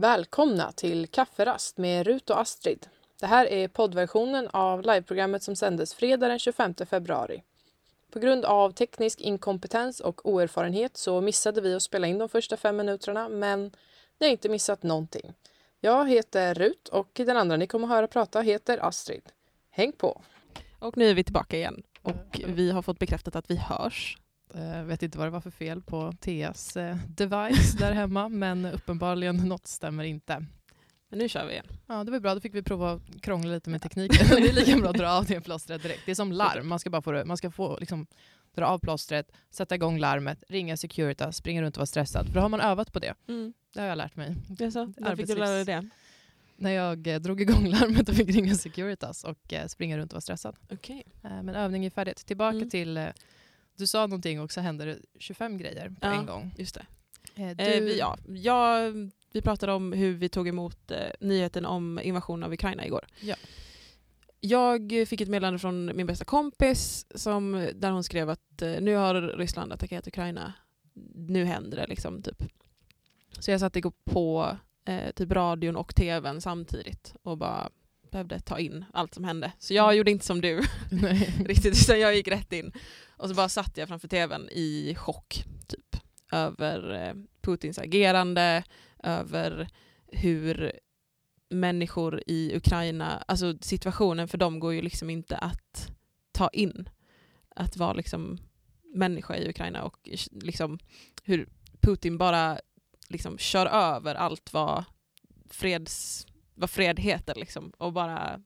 Välkomna till Kafferast med Rut och Astrid. Det här är poddversionen av liveprogrammet som sändes fredag den 25 februari. På grund av teknisk inkompetens och oerfarenhet så missade vi att spela in de första fem minuterna men ni har inte missat någonting. Jag heter Rut och den andra ni kommer att höra prata heter Astrid. Häng på! Och nu är vi tillbaka igen och vi har fått bekräftat att vi hörs. Jag vet inte vad det var för fel på Theas eh, device där hemma men uppenbarligen något stämmer inte. Men nu kör vi igen. Ja, det var bra. Då fick vi prova att krångla lite med tekniken. det är lika bra att dra av det plåstret direkt. Det är som larm. Man ska bara få, det. Man ska få liksom, dra av plåstret, sätta igång larmet, ringa Securitas, springa runt och vara stressad. För då har man övat på det. Mm. Det har jag lärt mig. Jaså, när fick du lära dig det? När jag eh, drog igång larmet och fick ringa Securitas och eh, springa runt och vara stressad. Okay. Eh, men övning är färdigt. Tillbaka Mm. till... Eh, du sa någonting och så hände det 25 grejer på Ja. en gång. Just det. Eh, du, Eh, vi, ja, jag, vi pratade om hur vi tog emot eh, nyheten om invasionen av Ukraina igår. Ja. Jag fick ett meddelande från min bästa kompis som, där hon skrev att eh, nu har Ryssland attackerat Ukraina. Nu händer det liksom. Typ. Så jag satte på eh, typ radion och tvn samtidigt och bara behövde ta in allt som hände. Så jag gjorde inte som du riktigt, utan jag gick rätt in. Och så bara satt jag framför tvn i chock typ över eh, Putins agerande, över hur människor i Ukraina, alltså situationen för dem går ju liksom inte att ta in. Att vara liksom människa i Ukraina och liksom hur Putin bara liksom kör över allt vad, freds, vad fred heter liksom och bara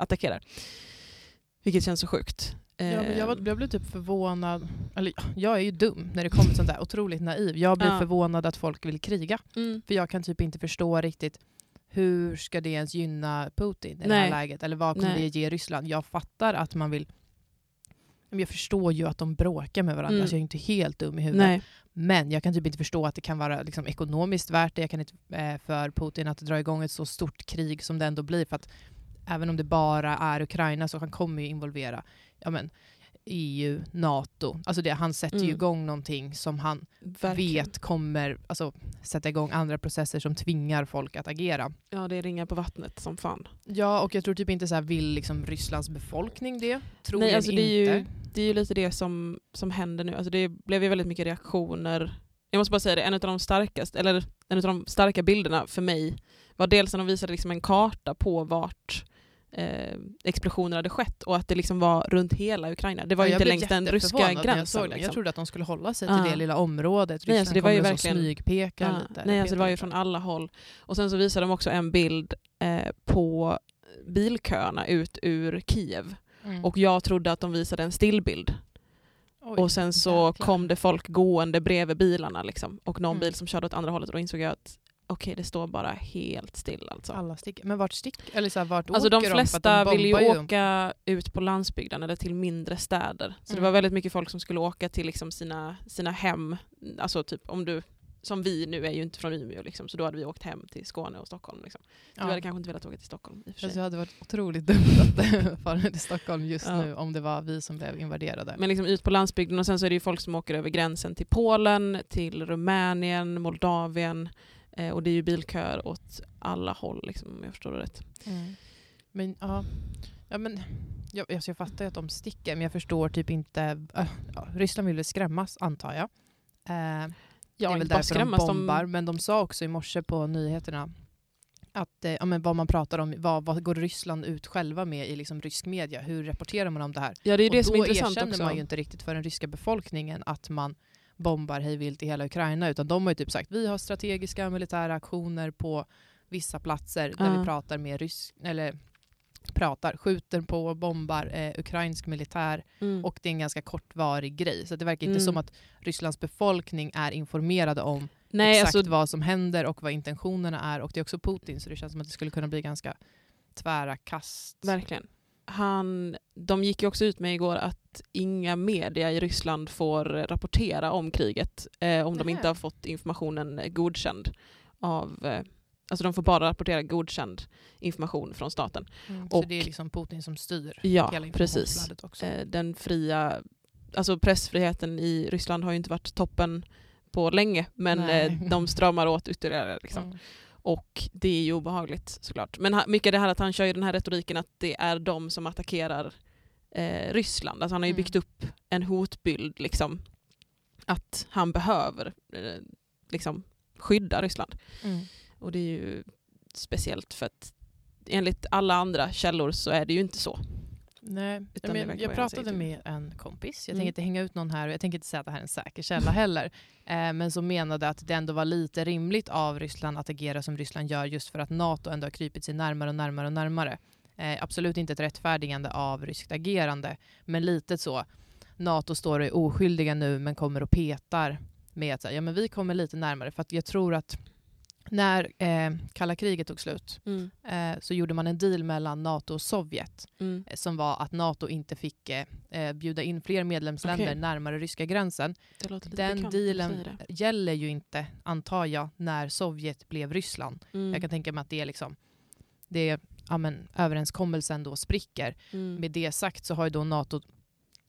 attackerar. Vilket känns så sjukt. Ja, men jag, var, Ehm, jag blev typ förvånad. Eller, ja, jag är ju dum när det kommer sånt där. Otroligt naiv. Jag blir Ja. förvånad att folk vill kriga. mm. För jag kan typ inte förstå riktigt hur ska det ens gynna Putin i det Nej. här läget? Eller vad kommer Nej. det ge Ryssland? Jag fattar att man vill... Jag förstår ju att de bråkar med varandra, Mm. så jag är inte helt dum i huvudet. Nej. Men jag kan typ inte förstå att det kan vara liksom, ekonomiskt värt det. Jag kan inte eh, för Putin att dra igång ett så stort krig som det ändå blir. För att även om det bara är Ukraina så han kommer ju involvera ja, men, EU, NATO. Alltså det, han sätter ju Mm. igång någonting som han Verkligen. vet kommer alltså, sätta igång andra processer som tvingar folk att agera. Ja, det är ringar på vattnet som fan. Ja, och jag tror typ inte så här, vill liksom Rysslands befolkning det? Tror Nej, alltså inte. det är, ju, det är ju lite det som, som händer nu. Alltså det blev ju väldigt mycket reaktioner. Jag måste bara säga det, en av de starkaste, eller en av de starka bilderna för mig var dels när de visade liksom en karta på vart eh, explosioner hade skett och att det liksom var runt hela Ukraina. Det var Ja, inte längs den ryska när jag gränsen. såg det. Jag liksom. trodde att de skulle hålla sig till det lilla området. Nej, Ryssland alltså det var ju verkligen- smygpeka lite. nej, alltså det var ju från alla håll. Och sen så visade de också en bild eh, på bilköerna ut ur Kiev. Mm. Och jag trodde att de visade en stillbild. Oj, och sen så jäklar. kom det folk gående bredvid bilarna liksom. och någon Mm. bil som körde åt andra hållet och då insåg jag att okej det står bara helt still alltså. Alla sticker. Men vart stick? Eller så här, vart Alltså åker de flesta de ville ju åka ut på landsbygden eller till mindre städer. Så det Mm. var väldigt mycket folk som skulle åka till liksom sina, sina hem. Alltså typ om du, som vi nu är ju inte från Umeå liksom, så då hade vi åkt hem till Skåne och Stockholm. Liksom. Du Ja. hade kanske inte velat åka till Stockholm i och för Alltså, sig. det hade varit otroligt dumt att fara till Stockholm just Ja. nu om det var vi som blev invaderade. Men liksom ut på landsbygden och sen så är det ju folk som åker över gränsen till Polen, till Rumänien, Moldavien eh, och det är ju bilköer åt alla håll liksom, om jag förstår det rätt. Mm. Men ja, ja men jag, alltså jag fattar ju att de sticker, men jag förstår typ inte. äh, ja, Ryssland vill väl skrämmas antar jag. Eh, det är väl därför de skrämmas, de- bombar, men de sa också i morse på nyheterna att eh, ja, men vad man pratar om, vad, vad går Ryssland ut själva med i liksom rysk media? Hur rapporterar man om det här? Ja det är och det som är då intressant erkänner också. man ju inte riktigt för den ryska befolkningen att man bombar hejvilt i hela Ukraina, utan de har ju typ sagt vi har strategiska militära aktioner på vissa platser där Ja. vi pratar med rysk, eller pratar, skjuter på, bombar eh, ukrainsk militär Mm. och det är en ganska kortvarig grej. Så det verkar inte Mm. som att Rysslands befolkning är informerade om Nej, exakt alltså, vad som händer och vad intentionerna är. Och det är också Putin, så det känns som att det skulle kunna bli ganska tvära kast. verkligen. Han, de gick ju också ut med igår att inga media i Ryssland får rapportera om kriget eh, om de Nähä. inte har fått informationen godkänd av eh, Alltså de får bara rapportera godkänd information från staten. Mm, så och- det är liksom Putin som styr Ja, hela precis. också. Eh, den fria, alltså pressfriheten i Ryssland har ju inte varit toppen på länge men eh, de stramar åt ytterligare. Liksom. Mm. Och det är ju obehagligt såklart. Men mycket det här att han kör ju den här retoriken att det är de som attackerar eh, Ryssland. Alltså han har ju Mm. byggt upp en hotbild liksom. Att han behöver eh, liksom skydda Ryssland. Mm. Och det är ju speciellt för att enligt alla andra källor så är det ju inte så. Nej, Utan men jag pratade med en kompis. Jag Mm. tänker inte hänga ut någon här och jag tänker inte säga att det här är en säker källa heller. Eh, men som menade att det ändå var lite rimligt av Ryssland att agera som Ryssland gör just för att NATO ändå har krypit sig närmare och närmare och närmare. Eh, absolut inte ett rättfärdigande av ryskt agerande, men lite så. NATO står och är oskyldiga nu men kommer och petar med att säga, ja, men vi kommer lite närmare. För att jag tror att när eh, kalla kriget tog slut eh, så gjorde man en deal mellan NATO och Sovjet Mm. eh, som var att NATO inte fick eh, eh, bjuda in fler medlemsländer Okej. närmare ryska gränsen. Den dealen gäller ju inte, antar jag, när Sovjet blev Ryssland. Mm. Jag kan tänka mig att det är liksom det är, ja, men, överenskommelsen då spricker. Mm. Med det sagt så har ju då NATO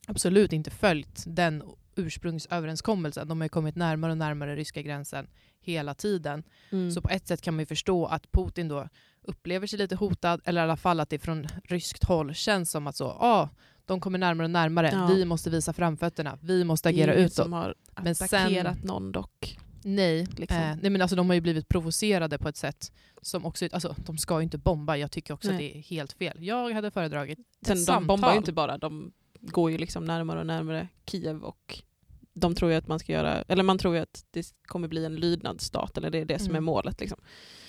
absolut inte följt den ursprungsöverenskommelsen. De har ju kommit närmare och närmare ryska gränsen hela tiden. Mm. Så på ett sätt kan man ju förstå att Putin då upplever sig lite hotad, eller i alla fall att det från ryskt håll känns som att så, ah, de kommer närmare och närmare, Ja. vi måste visa framfötterna, vi måste agera är ingen utåt. som har Men sen- attackerat någon dock. Nej, liksom. eh, nej men alltså de har ju blivit provocerade på ett sätt som också, alltså de ska ju inte bomba, jag tycker också Nej. att det är helt fel. Jag hade föredragit Sen ett de bombar samtal. ju inte bara, de går ju liksom närmare och närmare Kiev och de tror ju att man ska göra, eller man tror ju att det kommer bli en lydnadsstat eller det är det som är Mm. målet. Liksom.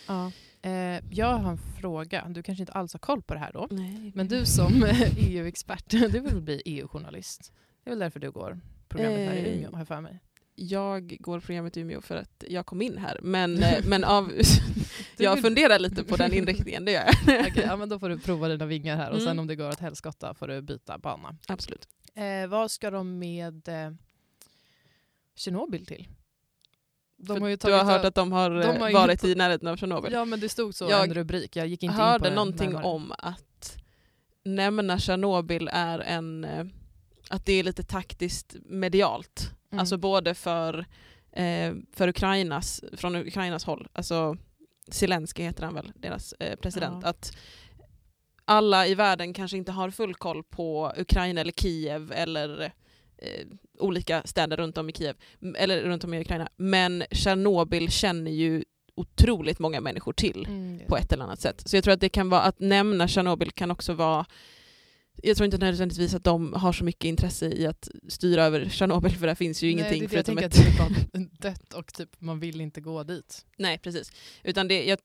Ja. Eh, jag har en fråga, du kanske inte alls har koll på det här då? Nej, Men du som EU-expert, du vill bli EU-journalist? Det är väl därför du går programmet här i Eh, Umeå, har jag för mig. Jag går programmet i Umeå för att jag kom in här, men, eh, men av, jag funderar lite på den inriktningen, det gör jag. Okej, ja, men då får du prova dina vingar här och sen Mm. om det går åt helskotta får du byta bana. Absolut. Eh, vad ska de med eh, Tjernobyl till? De har ju du har hört att de har, de har eh, varit på- i närheten av Tjernobyl. Ja men det stod så Jag en rubrik, jag gick inte in på hörde någonting närmare. om att nämna Tjernobyl är en, eh, att det är lite taktiskt medialt. Mm. Alltså både för, eh, för Ukrainas, från Ukrainas håll, alltså Zelensky heter han väl, deras eh, president, Ja. att alla i världen kanske inte har full koll på Ukraina eller Kiev eller eh, olika städer runt om i Kiev, eller runt om i Ukraina. Men Tjernobyl känner ju otroligt många människor till Mm, på ett eller annat sätt. Så jag tror att det kan vara, att nämna Tjernobyl kan också vara jag tror inte nödvändigtvis att de har så mycket intresse i att styra över Tjernobyl för där finns ju Nej, ingenting det är det förutom jag ett... tänker att det är bara dött och typ man vill inte gå dit. Nej precis. Utan det, jag,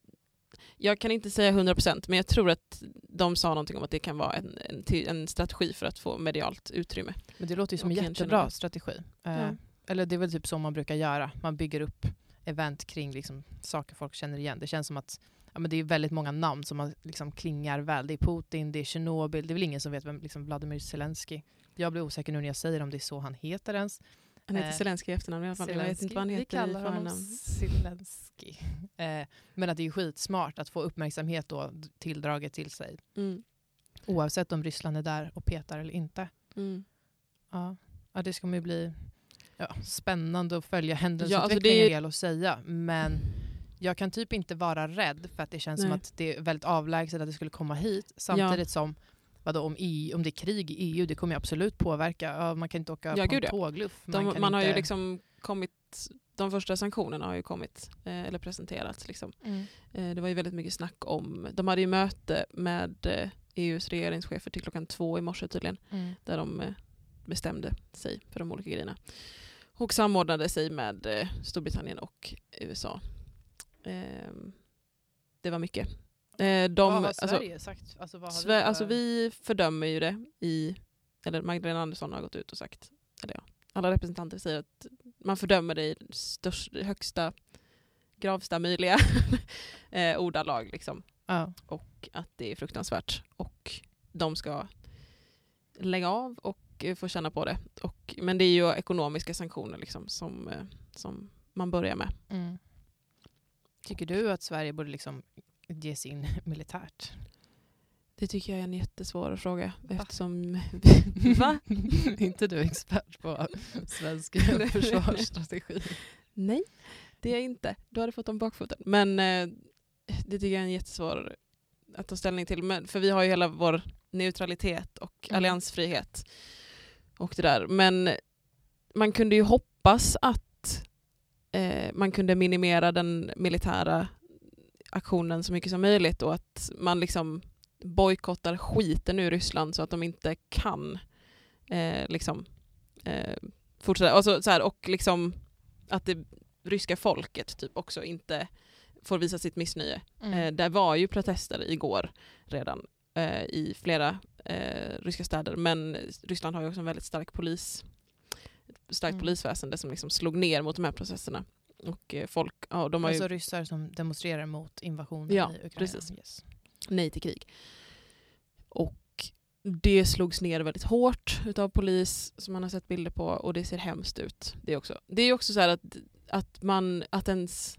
jag kan inte säga 100% men jag tror att de sa någonting om att det kan vara en, en, en strategi för att få medialt utrymme. Men det låter ju som en jättebra strategi. Eh, Ja. Eller det är väl typ så man brukar göra. Man bygger upp event kring liksom saker folk känner igen. Det känns som att ja, men det är väldigt många namn som man liksom klingar väl. Det är Putin, det är Tjernobyl, det är väl ingen som vet vem liksom Vladimir Zelensky. Jag blir osäker nu när jag säger om det är så han heter ens. Han heter Eh, Zelensky i efternamn i alla fall. Jag vet inte vad han Vi heter i kallar honom förnamn. Zelensky. Eh, men att det är skitsmart att få uppmärksamhet då tilldraget till sig. Mm. Oavsett om Ryssland är där och petar eller inte. Mm. Ja, ja det ska ju bli ja, spännande att följa Ja, händelseutvecklingen alltså det att säga. Men jag kan typ inte vara rädd för att det känns som Nej. att det är väldigt avlägset att det skulle komma hit. Samtidigt som vadå, om, EU, om det är krig i EU, det kommer ju absolut påverka. Ja, man kan inte åka Ja, på gud, en tågluff. De, kan man har ju liksom kommit, de första sanktionerna har ju kommit, eh, eller presenterats. Liksom. Mm. Eh, det var ju väldigt mycket snack om, de hade ju möte med eh, EUs regeringschefer till klockan två i morse tydligen, Mm. där de eh, bestämde sig för de olika grejerna. Och samordnade sig med eh, Storbritannien och USA. Ehm, det var mycket. Eh, de, vad har alltså, Sverige sagt? Alltså, vad har Sve- för- alltså vi fördömer ju det i, eller Magdalena Andersson har gått ut och sagt, eller ja, alla representanter säger att man fördömer det i störst, högsta, gravsta möjliga eh, ordalag liksom. ja. Och att det är fruktansvärt. Och de ska lägga av och eh, få känna på det. Och, men det är ju ekonomiska sanktioner liksom som, eh, som man börjar med. mm. Tycker du att Sverige borde liksom ge sig in militärt? Det tycker jag är en jättesvår fråga eftersom... Va? inte du expert på svensk försvarsstrategi? Nej, det är jag inte. Du hade fått dem bakfoten. Men eh, det tycker jag är en jättesvår att ta ställning till. Men, för vi har ju hela vår neutralitet och Mm. alliansfrihet. Och det där. Men man kunde ju hoppas att eh, man kunde minimera den militära aktionen så mycket som möjligt och att man liksom bojkottar skiten ur Ryssland så att de inte kan eh, liksom, eh, fortsätta. Alltså, så här, och liksom att det ryska folket typ också inte får visa sitt missnöje. Mm. Eh, det var ju protester igår redan eh, i flera eh, ryska städer men Ryssland har ju också en väldigt stark polis starkt Mm. polisväsende som liksom slog ner mot de här processerna. Och eh, folk, ja, de har ju Alltså ryssar som demonstrerar mot invasionen Ja, i Ukraina. precis. Yes. nej till krig. Och det slogs ner väldigt hårt utav polis som man har sett bilder på och det ser hemskt ut. Det är också, det är också så här att, att man, att ens,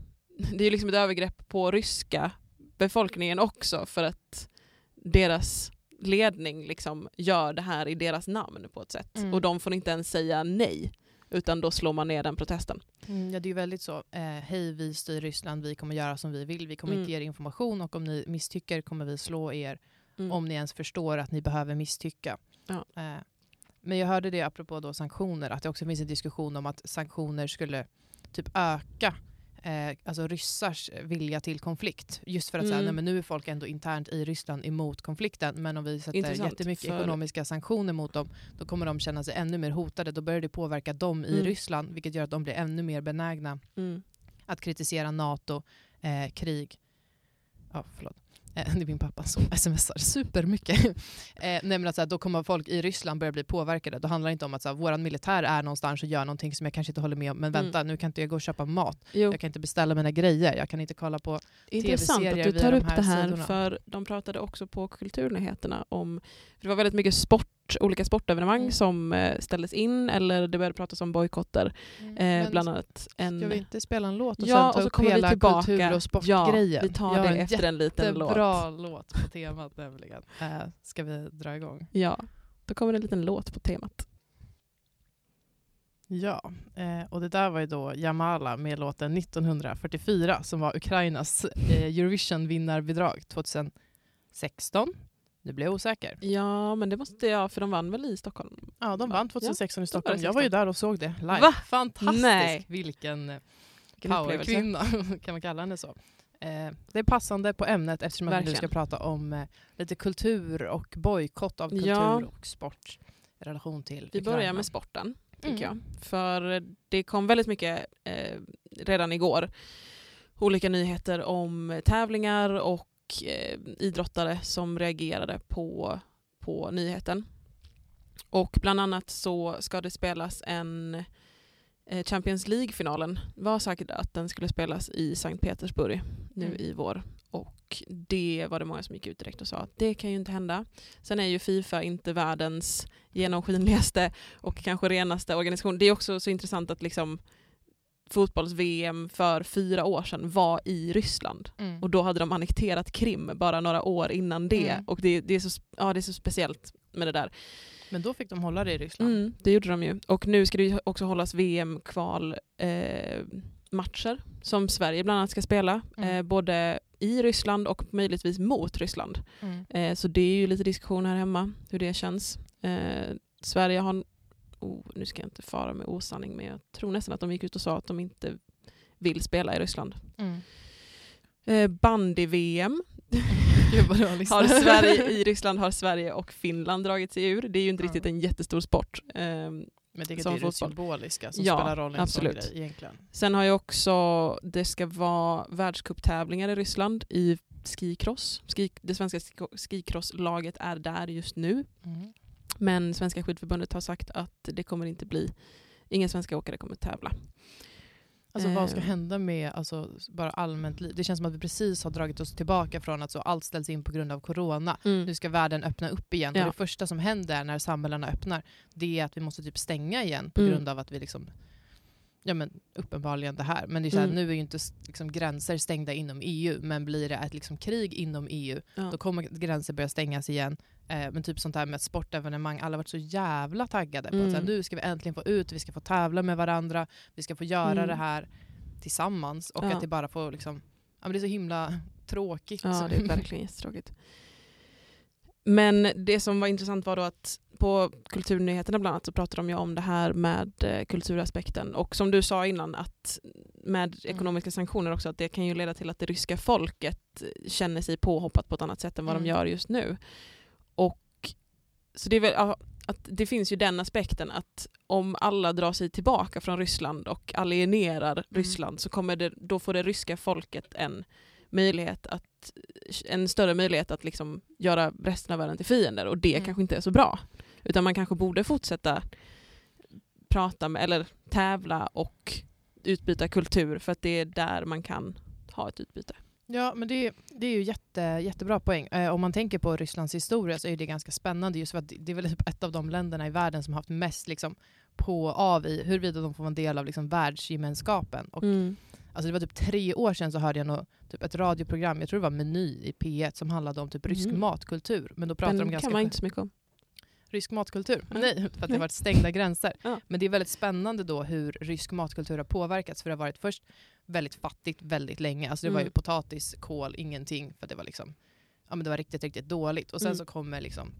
det är liksom ett övergrepp på ryska befolkningen också för att deras ledning liksom gör det här i deras namn på ett sätt. Mm. Och de får inte ens säga nej utan då slår man ner den protesten. Mm, ja, det är ju väldigt så. Eh, Hej, vi styr Ryssland, vi kommer göra som vi vill, vi kommer Mm. inte ge er information och om ni misstycker kommer vi slå er Mm. om ni ens förstår att ni behöver misstycka. Ja. Eh, men jag hörde det apropå då sanktioner, att det också finns en diskussion om att sanktioner skulle typ öka eh, alltså ryssars vilja till konflikt. Just för att säga, Mm. nej, men nu är folk ändå internt i Ryssland emot konflikten, men om vi sätter Intressant, jättemycket för- ekonomiska sanktioner mot dem, då kommer de känna sig ännu mer hotade. Då börjar det påverka dem i Mm. Ryssland, vilket gör att de blir ännu mer benägna Mm. att kritisera NATO, eh, krig. Ja, förlåt. Eh, det är min pappa som smsar supermycket. eh, nej, men att, så här, då kommer folk i Ryssland börja bli påverkade. Då handlar det inte om att så här, våran militär är någonstans och gör någonting som jag kanske inte håller med om. Men Mm. vänta, nu kan inte jag gå och köpa mat. Jo. Jag kan inte beställa mina grejer. Jag kan inte kolla på... Intressant att du tar de upp här det här sidorna. för de pratade också på Kulturnyheterna om, det var väldigt mycket sport, olika sportevenemang Mm. som eh, ställdes in eller det började pratas om bojkotter. Eh, Men bland annat en... Ska vi inte spela en låt och ja, sen och ta så upp kommer vi hela tillbaka. kultur och sportgrejen? Ja, vi tar har det efter en liten låt. Jättebra låt på temat nämligen. Eh, ska vi dra igång? Ja, då kommer det en liten låt på temat. Ja, eh, och det där var ju då Jamala med låten 1944 som var Ukrainas eh, Eurovision-vinnarbidrag 2016. Nu blir jag osäker. Ja, men det måste jag, för de vann väl i Stockholm? Ja, de Va? vann 2016 i Stockholm. Jag var ju 16. där och såg det live. Va? Fantastiskt! Nej. Vilken eh, Vilken powerkvinna, kan man kalla henne så. Eh, det är passande på ämnet eftersom att vi nu ska prata om eh, lite kultur och bojkott av kultur Ja. och sport i relation till Vi börjar med sporten, tänker Mm. jag. För det kom väldigt mycket eh, redan igår. Olika nyheter om tävlingar och eh, idrottare som reagerade på, på nyheten. Och bland annat så ska det spelas en eh, Champions League-finalen. var säkert att den skulle spelas i Sankt Petersburg nu Mm. i vår. Och det var det många som gick ut direkt och sa att det kan ju inte hända. Sen är ju Fifa inte världens genomskinligaste och kanske renaste organisation. Det är också så intressant att liksom fotbolls-VM för fyra år sedan var i Ryssland. Mm. Och då hade de annekterat Krim bara några år innan det. Mm. Och det, det, är så, ja, det är så speciellt med det där. Men då fick de hålla det i Ryssland. Mm, det gjorde de ju. Och nu ska det också hållas VM-kval eh, matcher som Sverige bland annat ska spela. Mm. Eh, både i Ryssland och möjligtvis mot Ryssland. Mm. Eh, så det är ju lite diskussion här hemma hur det känns. Eh, Sverige har, oh, nu ska jag inte fara med osanning men jag tror nästan att de gick ut och sa att de inte vill spela i Ryssland. Mm. Eh, Bandy-VM har Sverige, i Ryssland har Sverige och Finland dragit sig ur. Det är ju inte Ja. riktigt en jättestor sport. Eh, Men det är det fotboll. symboliska som Ja, spelar roll i en absolut. sån grej egentligen. Sen har ju också, det ska vara världscuptävlingar i Ryssland i skicross. Ski, det svenska ski- skicrosslaget är där just nu. Mm. Men Svenska skidförbundet har sagt att det kommer inte bli, inga svenska åkare kommer tävla. Alltså vad ska Eh. hända med alltså, bara allmänt liv? Det känns som att vi precis har dragit oss tillbaka från att så allt ställs in på grund av corona. Nu ska världen öppna upp igen. Ja. Och det första som händer när samhällena öppnar det är att vi måste typ stänga igen på Mm. grund av att vi liksom Ja men uppenbarligen det här. Men det är så här, Mm. nu är ju inte liksom, gränser stängda inom EU men blir det ett liksom, krig inom EU Ja. då kommer gränser börja stängas igen. Eh, men typ sånt här med sportevenemang, alla har varit så jävla taggade på att Mm. så här, nu ska vi äntligen få ut, vi ska få tävla med varandra, vi ska få göra Mm. det här tillsammans och Ja. att det bara får liksom, ja, men det är så himla tråkigt. Ja, det är verkligen jättetråkigt. Men det som var intressant var då att på Kulturnyheterna bland annat så pratade de ju om det här med eh, kulturaspekten och som du sa innan att med Mm. ekonomiska sanktioner också att det kan ju leda till att det ryska folket känner sig påhoppat på ett annat sätt än vad Mm. de gör just nu. Och så det är väl, att det finns ju den aspekten att om alla drar sig tillbaka från Ryssland och alienerar Ryssland så kommer det, då får det ryska folket en möjlighet att, en större möjlighet att liksom göra resten av världen till fiender och det Mm. kanske inte är så bra. Utan man kanske borde fortsätta prata med, eller tävla och utbyta kultur för att det är där man kan ha ett utbyte. Ja, men det, det är ju jätte, jättebra poäng. Eh, om man tänker på Rysslands historia så är det ganska spännande just för att det är väl typ ett av de länderna i världen som har haft mest liksom, på och av i huruvida de får vara en del av liksom, världsgemenskapen. Och, Mm. Alltså, det var typ tre år sedan så hörde jag nå, typ ett radioprogram, jag tror det var Meny i P1, som handlade om typ rysk Mhm. matkultur. Men då pratade Den de ganska kan man inte så mycket om. rysk matkultur. Ja. Nej, för att det har varit stängda gränser. Ja. Men det är väldigt spännande då hur rysk matkultur har påverkats. För det har varit först väldigt fattigt väldigt länge. Alltså det var ju Mm. potatis, kål, ingenting. För det var liksom, ja men det var riktigt, riktigt dåligt. Och sen Mm. så kommer liksom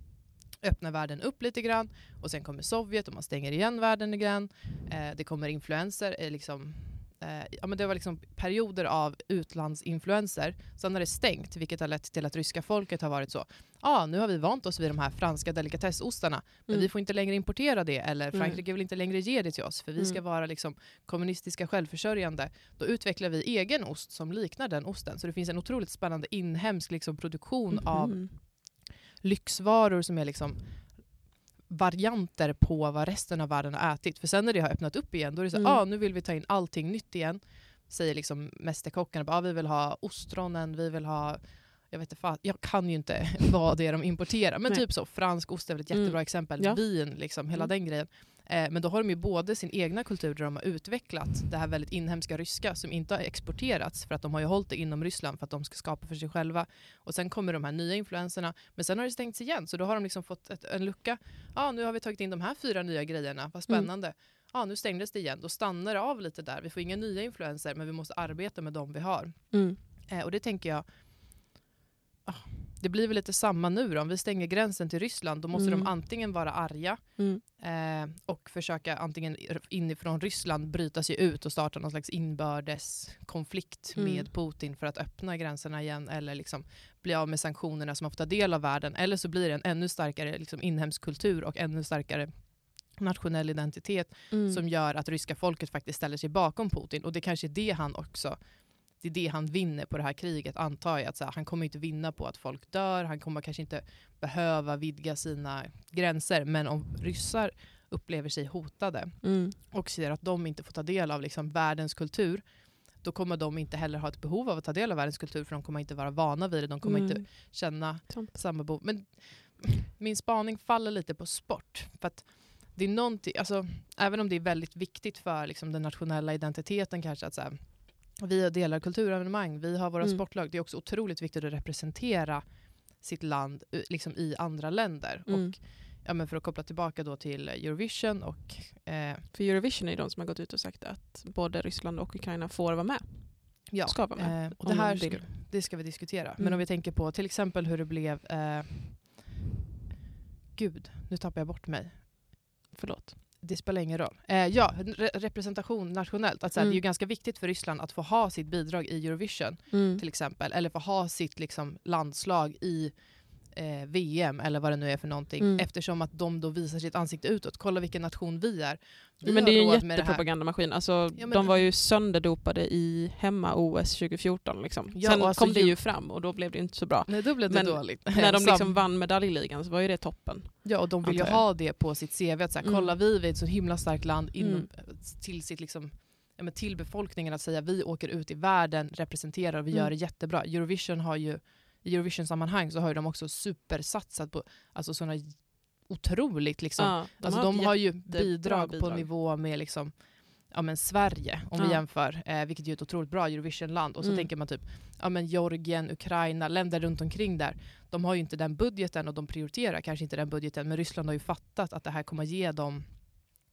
öppna världen upp lite grann. Och sen kommer Sovjet och man stänger igen världen igen. Eh, det kommer influenser, eh, liksom Eh, ja, men det var liksom perioder av utlandsinfluenser. Sen har det stängt, vilket har lett till att ryska folket har varit så. Ja, ah, nu har vi vant oss vid de här franska delikatessostarna. Men Mm. vi får inte längre importera det eller Mm. Frankrike vill inte längre ge det till oss för vi ska Mm. vara liksom kommunistiska självförsörjande. Då utvecklar vi egen ost som liknar den osten. Så det finns en otroligt spännande inhemsk liksom, produktion av Mhm. lyxvaror som är liksom varianter på vad resten av världen har ätit. För sen när det har öppnat upp igen, då är det så Mm. ah, nu vill vi ta in allting nytt igen. Säger liksom mästerkockarna, ah, vi vill ha ostronen, vi vill ha jag, vet inte, fan, jag kan ju inte vad det är de importerar, men Nej. typ så. Fransk ost är väl ett jättebra Mm. exempel. Ja. Vin, liksom, hela Mm. den grejen. Eh, men då har de ju både sin egna kultur där de har utvecklat det här väldigt inhemska ryska som inte har exporterats för att de har ju hållit det inom Ryssland för att de ska skapa för sig själva. Och sen kommer de här nya influenserna, men sen har det stängts igen så då har de liksom fått ett, en lucka. Ja, nu har vi tagit in de här fyra nya grejerna, vad Mm. spännande. Ja, nu stängdes det igen, då stannar det av lite där. Vi får inga nya influenser men vi måste arbeta med de vi har. Mm. Eh, och det tänker jag, ah, det blir väl lite samma nu då. Om vi stänger gränsen till Ryssland då måste Mm. de antingen vara arga Mm. eh, och försöka antingen inifrån Ryssland bryta sig ut och starta någon slags inbördeskonflikt Mm. med Putin för att öppna gränserna igen eller liksom bli av med sanktionerna som har fått ta del av världen. Eller så blir det en ännu starkare liksom, inhemsk kultur och ännu starkare nationell identitet Mm. som gör att ryska folket faktiskt ställer sig bakom Putin. Och det kanske är det han också det är det han vinner på det här kriget antar jag. Att så här, han kommer inte vinna på att folk dör, han kommer kanske inte behöva vidga sina gränser. Men om ryssar upplever sig hotade Mm. och ser att de inte får ta del av liksom världens kultur, då kommer de inte heller ha ett behov av att ta del av världens kultur för de kommer inte vara vana vid det, de kommer Mm. inte känna Sant. samma behov. Men min spaning faller lite på sport. För att det är någonting, alltså, även om det är väldigt viktigt för liksom, den nationella identiteten kanske att så här, vi delar kulturevenemang, vi har våra Mm. sportlag. Det är också otroligt viktigt att representera sitt land eh, liksom, i andra länder. Mm. Och, ja, men för att koppla tillbaka då till Eurovision och eh, För Eurovision är de som har gått ut och sagt att både Ryssland och Ukraina får vara med. ja, Ska vara med, eh, och det här ska, det ska vi diskutera. Men Mm. om vi tänker på till exempel hur det blev eh, Gud, nu tappar jag bort mig. Förlåt. Det spelar ingen roll. Eh, ja, re representation nationellt. Att, så här, Mm. Det är ju ganska viktigt för Ryssland att få ha sitt bidrag i Eurovision Mm. till exempel. Eller få ha sitt liksom, landslag i eh, VM eller vad det nu är för någonting. Mm. Eftersom att de då visar sitt ansikte utåt. Kolla vilken nation vi är. Vi Men det är ju en jättepropagandamaskin. Alltså, Ja, De var ju sönderdopade i hemma-OS 2014. Liksom. Ja, Sen alltså kom det ju- fram och då blev det inte så bra. Nej, då blev det Men dåligt. När de liksom vann medaljligan så var ju det toppen. Ja, och de vill ju ha det på sitt CV. Att så här, Mm. Kolla, vi är ett så himla starkt land inom, Mm. till, sitt, liksom, ja, till befolkningen att säga vi åker ut i världen, representerar och vi Mm. gör det jättebra. Eurovision har ju, I Eurovision-sammanhang så har ju de också supersatsat på alltså, sådana otroligt liksom, Ja, de alltså, har de har ju jättebra bidrag, på bidrag. nivå med liksom, ja, men Sverige om vi Ja. jämför, eh, vilket är ett otroligt bra Eurovision-land. Och så Mm. tänker man typ ja, men Georgien, Ukraina, länder runt omkring där. De har ju inte den budgeten och de prioriterar kanske inte den budgeten. Men Ryssland har ju fattat att det här kommer ge dem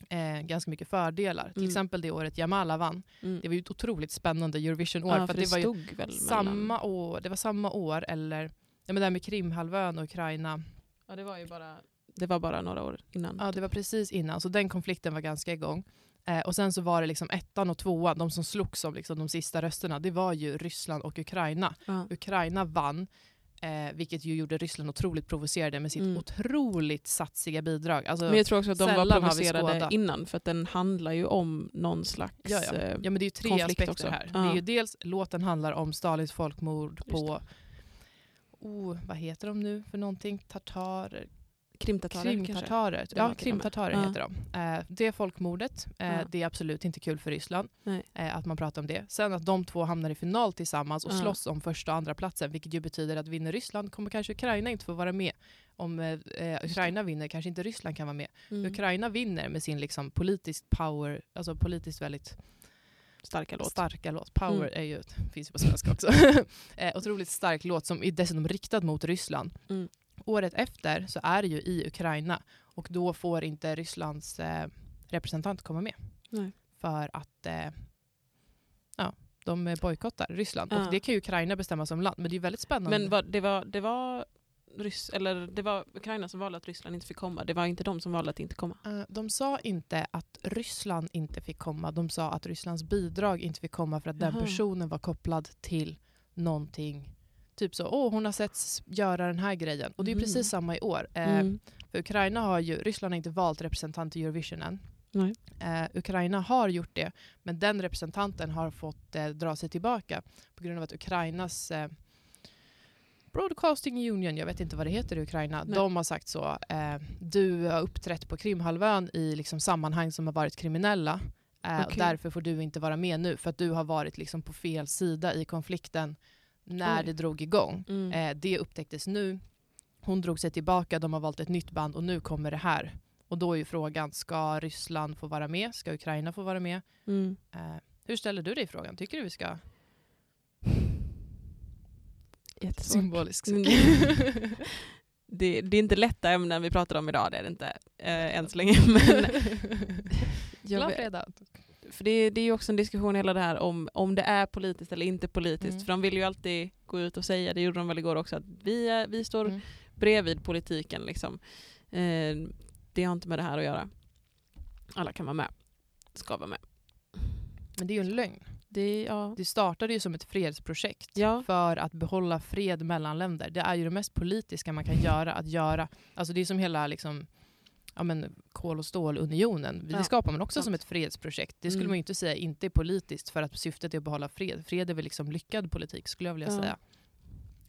eh, ganska mycket fördelar. Till Mm. exempel det året Jamala vann. Mm. Det var ju ett otroligt spännande Eurovision-år. ja, för för det, det, var samma år, det var samma år, eller ja, men det här med Krimhalvön och Ukraina. Ja, det var ju bara, det var bara några år innan. Ja, det var precis innan, så den konflikten var ganska igång. Eh, och sen så var det liksom ettan och tvåan, de som slogs om liksom de sista rösterna, det var ju Ryssland och Ukraina. Ja. Ukraina vann, eh, vilket ju gjorde Ryssland otroligt provocerade med sitt Mm. otroligt satsiga bidrag. Alltså, Men jag tror också att de var provocerade innan för att den handlar ju om någon slags... Ja, ja. eh, Ja men det är ju tre aspekter också. här. Ja. Det är ju dels, låten handlar om Stalins folkmord på, oh, vad heter de nu för någonting? Tartarer? Krimtatarer var Ja, ja. heter de. Eh, det folkmordet, eh, Ja. det är absolut inte kul för Ryssland eh, att man pratar om det. Sen att de två hamnar i final tillsammans och Ja. slåss om första och andra platsen vilket ju betyder att vinner Ryssland kommer kanske Ukraina inte få vara med. Om eh, eh, Ukraina vinner kanske inte Ryssland kan vara med. Mm. Ukraina vinner med sin liksom politiskt power, alltså politiskt väldigt Starka låt. starka låt. Power Mm. är ju, finns ju på svenska också. eh, otroligt stark låt som är dessutom riktad mot Ryssland. Mm. Året efter så är det ju i Ukraina och då får inte Rysslands eh, representant komma med. Nej. För att eh, ja, de bojkottar Ryssland. Ja. Och det kan ju Ukraina bestämma som land. Men det är väldigt spännande. Men vad, det var, det var Ryss, eller det var Ukraina som valde att Ryssland inte fick komma. Det var inte de som valde att inte komma. Eh, De sa inte att Ryssland inte fick komma. De sa att Rysslands bidrag inte fick komma för att den Jaha. personen var kopplad till någonting. Typ så, åh hon har setts göra den här grejen. Och det är Mhm. precis samma i år. Eh, Mm. För Ukraina har ju, Ryssland har inte valt representant i Eurovision än. Eh, Ukraina har gjort det, men den representanten har fått eh, dra sig tillbaka på grund av att Ukrainas eh, Broadcasting Union, jag vet inte vad det heter i Ukraina, Nej. de har sagt så. Eh, du har uppträtt på Krimhalvön i liksom, sammanhang som har varit kriminella. Eh, och Okej. därför får du inte vara med nu för att du har varit liksom, på fel sida i konflikten när Oj. det drog igång. Mm. Eh, det upptäcktes nu. Hon drog sig tillbaka, de har valt ett nytt band och nu kommer det här. Och då är ju frågan, ska Ryssland få vara med? Ska Ukraina få vara med? Mm. Eh, hur ställer du dig i frågan? Tycker du vi ska... Jättesvårt. Symbolisk. Mm. Det, det är inte lätta ämnen vi pratar om idag, det är det inte eh, än så länge. Men Glad fredag. För det, det är ju också en diskussion hela det här om, om det är politiskt eller inte politiskt. Mm. För de vill ju alltid gå ut och säga, det gjorde de väl igår också, att vi, är, vi står Mm. bredvid politiken. Liksom. Eh, det har inte med det här att göra. Alla kan vara med. Ska vara med. Men det är ju en lögn. Det, ja. Det startade ju som ett fredsprojekt Ja. för att behålla fred mellan länder. Det är ju det mest politiska man kan göra. Att göra. Alltså det är som hela liksom, ja men, kol och stålunionen. Det Ja, skapar man också sant. som ett fredsprojekt. Det skulle Mm. man ju inte säga inte är politiskt för att syftet är att behålla fred. Fred är väl liksom lyckad politik skulle jag vilja Ja. säga.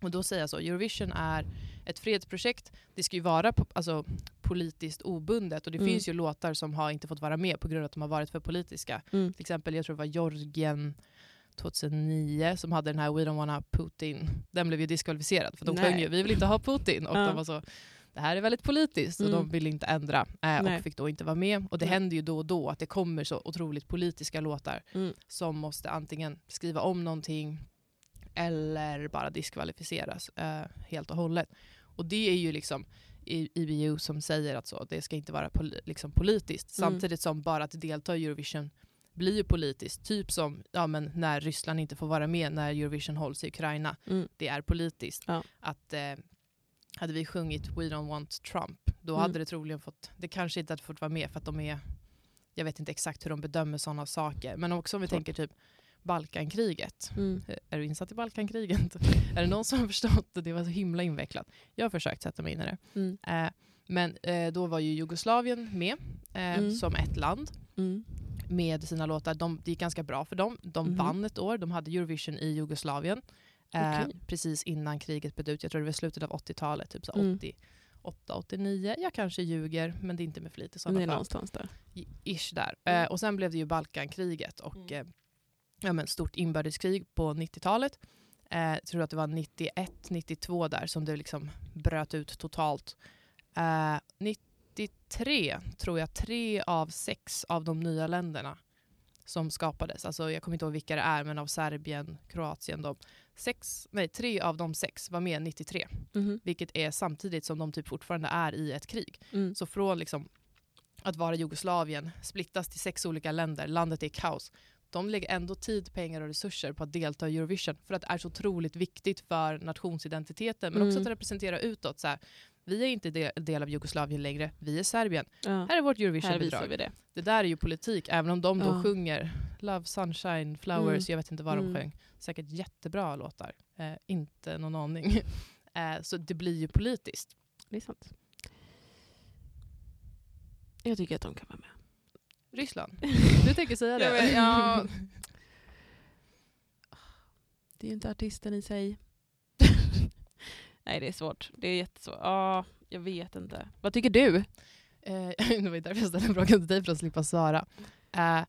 Och då säger jag så, Eurovision är ett fredsprojekt. Det ska ju vara po- alltså, politiskt obundet och det Mm. finns ju låtar som har inte fått vara med på grund av att de har varit för politiska. Mm. Till exempel, jag tror det var Georgien 2009 som hade den här We don't wanna Putin. Den blev ju diskvalificerad för de sjöng ju Vi vill inte ha Putin. Och Ja. de var så, det här är väldigt politiskt och Mm. de vill inte ändra eh, och fick då inte vara med. Och det Nej. händer ju då och då att det kommer så otroligt politiska låtar Mm. som måste antingen skriva om någonting eller bara diskvalificeras eh, helt och hållet. Och det är ju liksom IBU som säger att så, det ska inte vara poli- liksom politiskt. Mm. Samtidigt som bara att delta i Eurovision blir ju politiskt. Typ som ja, men när Ryssland inte får vara med när Eurovision hålls i Ukraina. Mm. Det är politiskt. Ja. Att eh, hade vi sjungit We don't want Trump, då Mm. hade det troligen fått, det kanske inte hade fått vara med för att de är, jag vet inte exakt hur de bedömer sådana saker. Men också om vi Klart. tänker typ Balkankriget. Mm. Är du insatt i Balkankriget? är det någon som har förstått det? Det var så himla invecklat. Jag har försökt sätta mig in i det. Mm. Eh, men eh, då var ju Jugoslavien med eh, Mm. som ett land Mm. med sina låtar. De, det gick ganska bra för dem. De Mhm. vann ett år. De hade Eurovision i Jugoslavien. Eh, Okej. precis innan kriget bröt ut. Jag tror det var slutet av 80-talet. Typ så Mm. 88, 89. Jag kanske ljuger, men det är inte med flit i sådana fall. någonstans där. Ish där. Mm. Eh, och sen blev det ju Balkankriget och Mm. eh, ja, men stort inbördeskrig på 90-talet. Eh, jag tror att det var 91, 92 där som det liksom bröt ut totalt. Eh, 93 tror jag tre av sex av de nya länderna som skapades, alltså jag kommer inte ihåg vilka det är, men av Serbien, Kroatien, de sex, nej, tre av de sex var med 93. Mhm. Vilket är samtidigt som de typ fortfarande är i ett krig. Mm. Så från liksom att vara Jugoslavien, splittas till sex olika länder, landet är i kaos. De lägger ändå tid, pengar och resurser på att delta i Eurovision för att det är så otroligt viktigt för nationsidentiteten men också Mm. att representera utåt. Så här, vi är inte de- del av Jugoslavien längre, vi är Serbien. Ja. Här är vårt Eurovision-bidrag. vi det. Det där är ju politik, även om de då Ja. sjunger Love, Sunshine, Flowers, Mm. jag vet inte vad Mm. de sjöng. Säkert jättebra låtar. Eh, inte någon aning. eh, så det blir ju politiskt. Det är sant. Jag tycker att de kan vara med. Ryssland. Du tänker säga det? Vet, ja. Det är ju inte artisten i sig. Nej, det är svårt. Det är jättesvårt. Ja, jag vet inte. Vad tycker du? Eh, det var ju därför jag ställde frågan till dig för att slippa svara. Eh,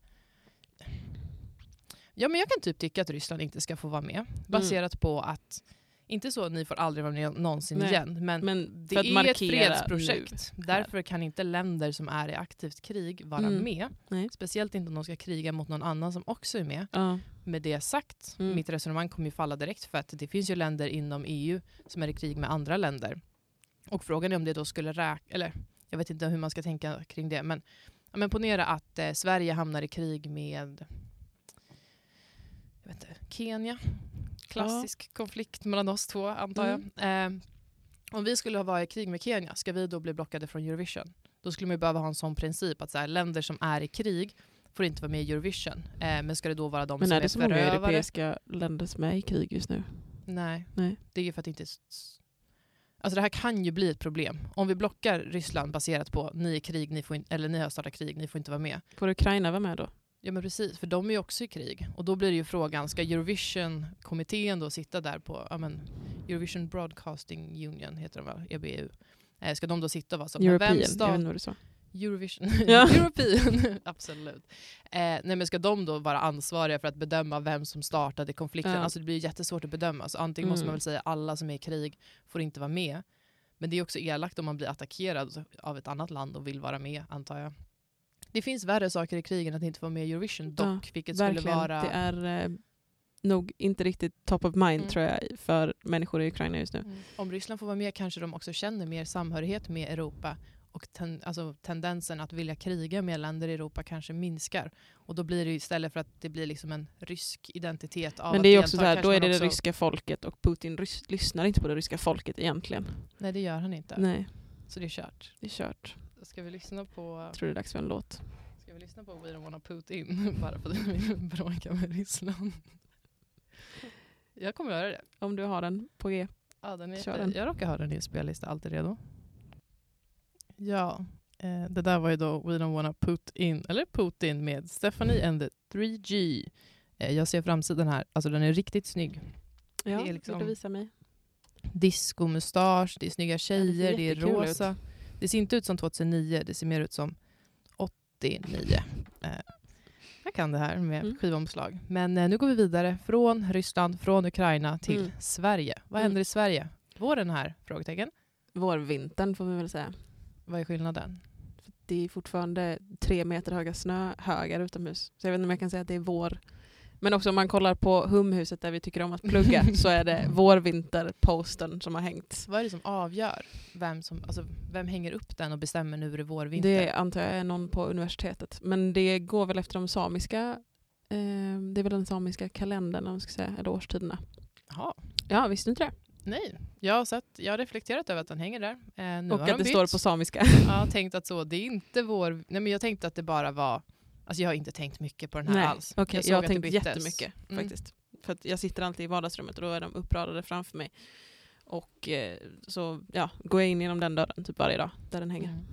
ja, men jag kan typ tycka att Ryssland inte ska få vara med. Baserat på att, inte så att ni får aldrig vara med någonsin Nej, igen, men, Men det för att är ett fredsprojekt. Därför kan inte länder som är i aktivt krig vara Mm. med. Nej. Speciellt inte om de ska kriga mot någon annan som också är med. Nu. Ja. Med det sagt, Mm. mitt resonemang kommer ju falla direkt för att det finns ju länder inom EU som är i krig med andra länder. Och frågan är om det då skulle räkna, eller jag vet inte hur man ska tänka kring det, men, men ponera att eh, Sverige hamnar i krig med jag vet inte, Kenya. Klassisk konflikt mellan oss två antar jag. Eh, om vi skulle ha varit i krig med Kenya, ska vi då bli blockade från Eurovision? Då skulle man ju behöva ha en sån princip att så här, länder som är i krig får inte vara med i Eurovision. Eh, men ska det då vara de Men som är är, det så många förövare? europeiska länder som är i krig just nu? Nej. Nej. det är ju för att det inte... är Alltså det här kan ju bli ett problem. Om vi blockar Ryssland baserat på ni är krig, ni, får in, eller ni har startat krig, ni får inte vara med. Får Ukraina vara med då? Ja men precis, för de är ju också i krig. Och då blir det ju frågan, ska Eurovision-kommittén då sitta där på ja, men, Eurovision Broadcasting Union, heter de va? EBU. Eh, ska de då sitta och vara så? European, vem jag vet stat- inte vad du sa. Eurovision. Ja. European, absolut. Eh, nej, men ska de då vara ansvariga för att bedöma vem som startade konflikten? Ja. Alltså det blir jättesvårt att bedöma. Så antingen måste Mm. man väl säga alla som är i krig får inte vara med. Men det är också elakt om man blir attackerad av ett annat land och vill vara med, antar jag. Det finns värre saker i krigen att inte få vara med i Eurovision dock, vilket skulle vara... Det är eh, nog inte riktigt top of mind Mm. tror jag för människor i Ukraina just nu. Mm. Om Ryssland får vara med kanske de också känner mer samhörighet med Europa och ten, alltså tendensen att vilja kriga med länder i Europa kanske minskar. Och då blir det istället för att det blir liksom en rysk identitet av Men att det är också delta, så här, då är det också, det ryska folket och Putin rys- lyssnar inte på det ryska folket egentligen. Nej det gör han inte. Nej, Så det är kört. det är kört. Ska vi lyssna på, Jag tror det är dags för en låt. ska vi lyssna på We don't wanna Putin bara för att vi vill bråka med Ryssland? Jag kommer göra det. Om du har den på G. Ja, den är Kör den. Jag råkar ha den i spellista, alltid redo. Ja, eh, det där var ju då We don't wanna put in, eller Putin med Stephanie and the 3G. Eh, jag ser framsidan här, alltså den är riktigt snygg. Ja, är liksom- vill du visa mig? Disco-mustasch, det är snygga tjejer, det är jättekul rosa. Det ser inte ut som 2009, det ser mer ut som 89. Eh, jag kan det här med Mm. skivomslag. Men eh, nu går vi vidare från Ryssland, från Ukraina till Mm. Sverige. Vad Mm. händer i Sverige? Våren här? Frågetecken. Vårvintern får vi väl säga. Vad är skillnaden? Det är fortfarande tre meter höga snöhögar utomhus. Så jag vet inte om jag kan säga att det är vår. Men också om man kollar på humhuset där vi tycker om att plugga så är det vårvinterposten som har hängt. Vad är det som avgör vem, som, alltså, vem hänger upp den och bestämmer nu är det vår, vinter? Det antar jag är någon på universitetet. Men det går väl efter de samiska, eh, det är väl den samiska kalendern om ska säga, eller årstiderna. Jaha. Ja, visste du inte det? Nej, jag har, sett, jag har reflekterat över att den hänger där. Eh, Och att de det bytt. står på samiska. Jag har tänkt att så, det är inte vår... Nej men jag tänkte att det bara var... Alltså jag har inte tänkt mycket på den här Nej, alls. okej, såg jag har att det tänkt byttes. jättemycket Mm. faktiskt. För att jag sitter alltid i vardagsrummet och då är de uppradade framför mig. Och eh, så ja, går jag in genom den dörren typ varje dag där den hänger. Mm.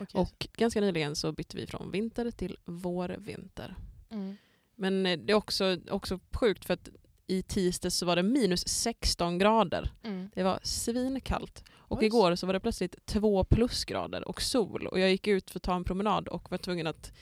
Okej. Och ganska nyligen så bytte vi från vinter till vår-vinter. Mm. Men eh, det är också, också sjukt för att i tisdags så var det minus 16 grader. Mm. Det var svinkallt. Och Oj. igår så var det plötsligt två plusgrader och sol. Och jag gick ut för att ta en promenad och var tvungen att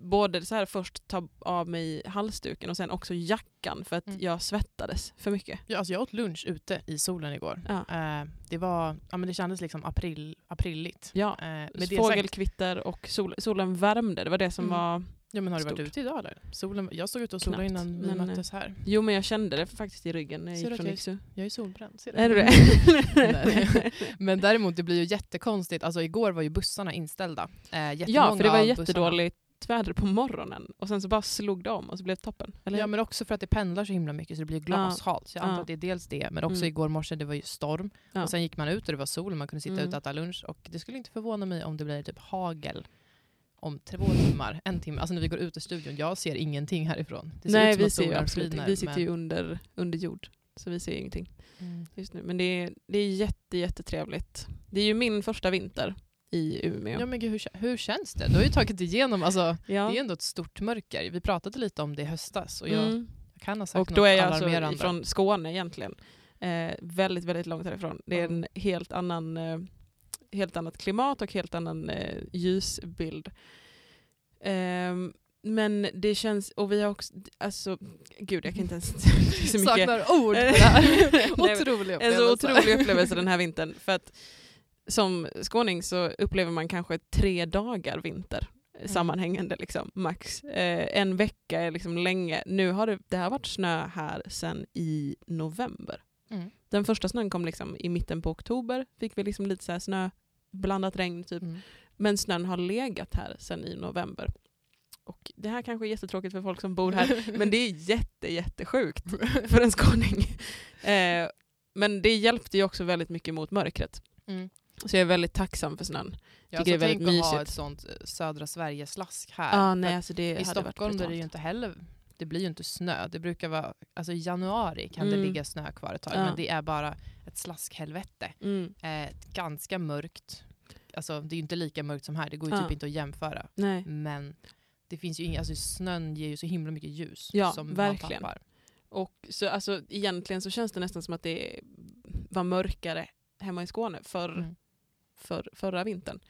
både så här först ta av mig halsduken och sen också jackan för att Mm. jag svettades för mycket. Ja, alltså jag åt lunch ute i solen igår. Ja. Eh, det, var, ja, men det kändes liksom april, aprilligt. Ja, Eh, med fågelkvitter och sol, solen värmde. Det var det som Mm. var Ja, men har du varit ute idag eller? Solen, jag stod ute och solade Knappt, innan vi men, eh, möttes här. Jo men jag kände det faktiskt i ryggen när jag Ser gick du från Iksu. Jag är solbränd. Ser Är du det? Nej. Men däremot det blir ju jättekonstigt. Alltså igår var ju bussarna inställda. Eh, ja för det var jättedåligt väder på morgonen och sen så bara slog det om och så blev det toppen. Eller? Ja men också för att det pendlar så himla mycket så det blir glashalt. Så jag antar att det är dels det, men också Mm. igår morse det var ju storm. Och sen gick man ut och det var sol och man kunde sitta Mm. ute och äta lunch. Och det skulle inte förvåna mig om det blir typ hagel om två timmar, en timme. Alltså när vi går ut ur studion, jag ser ingenting härifrån. Det ser Nej ut som vi ser absolut skiner, Vi sitter men- ju under, under jord så vi ser ingenting Mm. just nu. Men det är, det är jätte, jättetrevligt. Det är ju min första vinter i Umeå. Ja men gud, hur, hur känns det? Du har ju tagit igenom, alltså, Ja. det är ändå ett stort mörker. Vi pratade lite om det i höstas och jag, Mm. jag kan ha sagt Och då något är jag alltså alarmerande. från Skåne egentligen. Eh, väldigt, väldigt långt härifrån. Det är en helt annan eh, helt annat klimat och helt annan eh, ljusbild. Ehm, men det känns, och vi har också, alltså gud jag kan inte ens är så mycket. Saknar ord på det här. Otrolig En så upplevelse. otrolig upplevelse den här vintern. För att som skåning så upplever man kanske tre dagar vinter Mm. sammanhängande liksom, max. Eh, en vecka är liksom länge. Nu har det, det har varit snö här sedan i november. Mm. Den första snön kom liksom i mitten på oktober. Fick vi liksom lite så här snö, blandat regn typ. Mm. Men snön har legat här sedan i november. Och det här kanske är jättetråkigt för folk som bor här. men det är jätte, jättesjukt för en skåning. Eh, men det hjälpte ju också väldigt mycket mot mörkret. Mm. Så jag är väldigt tacksam för snön. Ja, Tycker så det är väldigt tänk att ha mysigt. ett sånt eh, södra Sverige-slask här. Ah, nej, alltså I Stockholm är det ju inte heller det blir ju inte snö. Det brukar vara, alltså i januari kan Mm. det ligga snö kvar ett tag, Ja. men det är bara ett slaskhelvete. Mm, Eh, ganska mörkt. Alltså det är ju inte lika mörkt som här, det går ju Ja. typ inte att jämföra. nej. Men det finns ju inga, alltså snön ger ju så himla mycket ljus Ja, som verkligen. man tappar. Och så, alltså, egentligen så känns det nästan som att det var mörkare hemma i Skåne för, Mm. För, förra vintern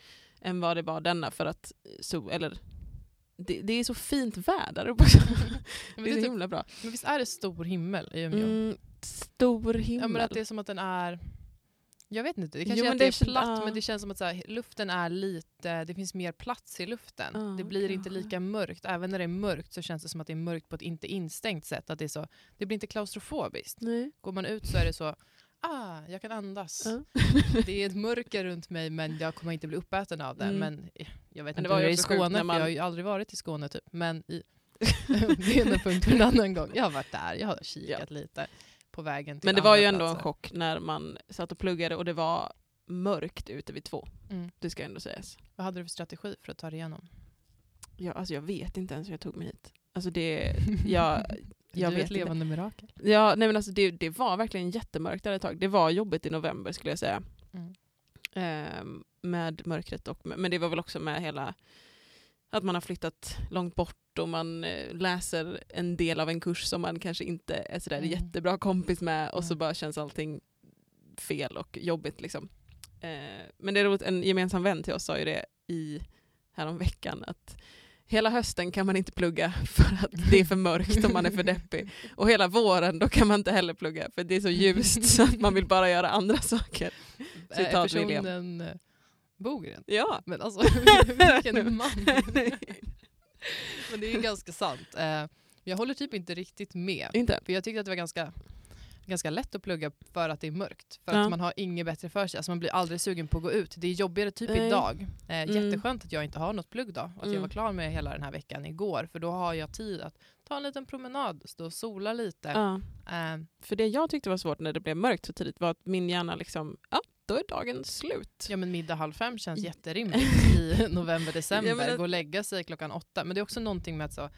än vad det var denna för att så, eller det, det är så fint väder uppe också. Det är så typ, himla bra. men visst är det stor himmel i Umeå? Mm, stor himmel. Ja, men att det är som att den är... Jag vet inte, det kanske Jo, är det är platt ja. men det känns som att här, luften är lite, det finns mer plats i luften. Ja, det blir inte kanske. lika mörkt. Även när det är mörkt så känns det som att det är mörkt på ett inte instängt sätt. Att det, är så, det blir inte klaustrofobiskt. Nej. Går man ut så är det så, ah, jag kan andas. Ja. Det är ett mörker runt mig men jag kommer inte bli uppäten av det. Mm. Men eh, jag vet Men det inte var hur ju det är i Skåne, man- jag har ju aldrig varit i Skåne typ. Men i, det är en punkt för en annan gång. Jag har varit där, jag har kikat lite på vägen till Men det var ju ändå en platser. chock när man satt och pluggade och det var mörkt ute vid två. Mm. Det ska ändå sägas. Vad hade du för strategi för att ta dig igenom? Jag, alltså jag vet inte ens hur jag tog mig hit. Alltså det, jag, jag du vet ett inte. levande mirakel. Ja, nej men alltså det, det var verkligen jättemörkt där ett tag. Det var jobbigt i november skulle jag säga. Mm. Ehm, med mörkret och, men det var väl också med hela att man har flyttat långt bort och man eh, läser en del av en kurs som man kanske inte är sådär Mm. jättebra kompis med och så Mm. bara känns allting fel och jobbigt liksom. Eh, men det är roligt, en gemensam vän till oss sa ju det i häromveckan att hela hösten kan man inte plugga för att det är för mörkt och man är för deppig. Och hela våren då kan man inte heller plugga för det är så ljust så att man vill bara göra andra saker. Citat William. personen eh, Bogren? Ja. Men alltså, vilken man. Men det är ju ganska sant. Eh, Jag håller typ inte riktigt med. Inte? För jag tyckte att det var ganska, ganska lätt att plugga för att det är mörkt. För Ja. att man har inget bättre för sig. Alltså man blir aldrig sugen på att gå ut. Det är jobbigare typ Nej. idag. Eh, Mm. Jätteskönt att jag inte har något plugg då. Att jag Mm. var klar med hela den här veckan igår. För då har jag tid att ta en liten promenad, stå och sola lite. Ja. Eh, För det jag tyckte var svårt när det blev mörkt så tidigt var att min hjärna liksom, ja då är dagen slut. Ja men middag halv fem känns I- jätterimligt i november, december. Ja, det- Gå och lägga sig klockan åtta. Men det är också någonting med att så,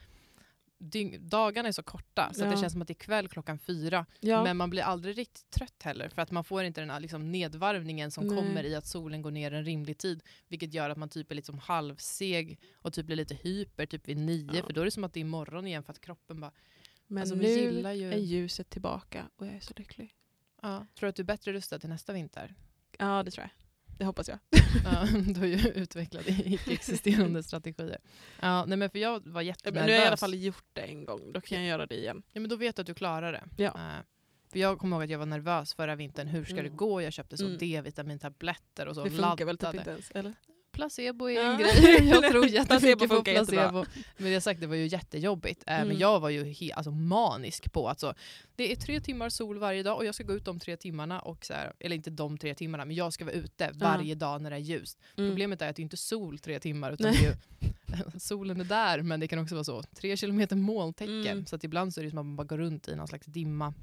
dagarna är så korta så att det Ja. känns som att det är kväll klockan fyra. Ja. Men man blir aldrig riktigt trött heller för att man får inte den här liksom, nedvarvningen som Nej. kommer i att solen går ner en rimlig tid. Vilket gör att man typ är liksom halvseg och typ blir lite hyper typ vid nio Ja. för då är det som att det är morgon igen för att kroppen bara... Men alltså, nu gillar ju- är ljuset tillbaka och jag är så lycklig. Ja. Tror du att du är bättre rustad till nästa vinter? Ja det tror jag. Det hoppas jag. Ja, du har ju utvecklat icke-existerande strategier. Ja, nej men för jag var jättenervös. Men nu har jag i alla fall gjort det en gång, då kan jag göra det igen. Ja, men då vet du att du klarar det. Ja. Eh, för jag kommer ihåg att jag var nervös förra vintern. Hur ska Mm. det gå? Jag köpte så Mm. D-vitamintabletter och så. Det funkar väl typ laddade. inte ens? Eller? Placebo är en grej. Jag tror jättemycket på placebo. Men det sagt, det var ju jättejobbigt. Eh, Men Mm. jag var ju he- alltså, manisk på att så, det är tre timmar sol varje dag och jag ska gå ut de tre timmarna. Och så här, eller inte de tre timmarna, men jag ska vara ute varje dag när det är ljust. Mm. Problemet är att det inte är sol tre timmar utan ju, solen är där men det kan också vara så tre kilometer molntäcke. Mm. Så att ibland så är det som att man bara går runt i någon slags dimma.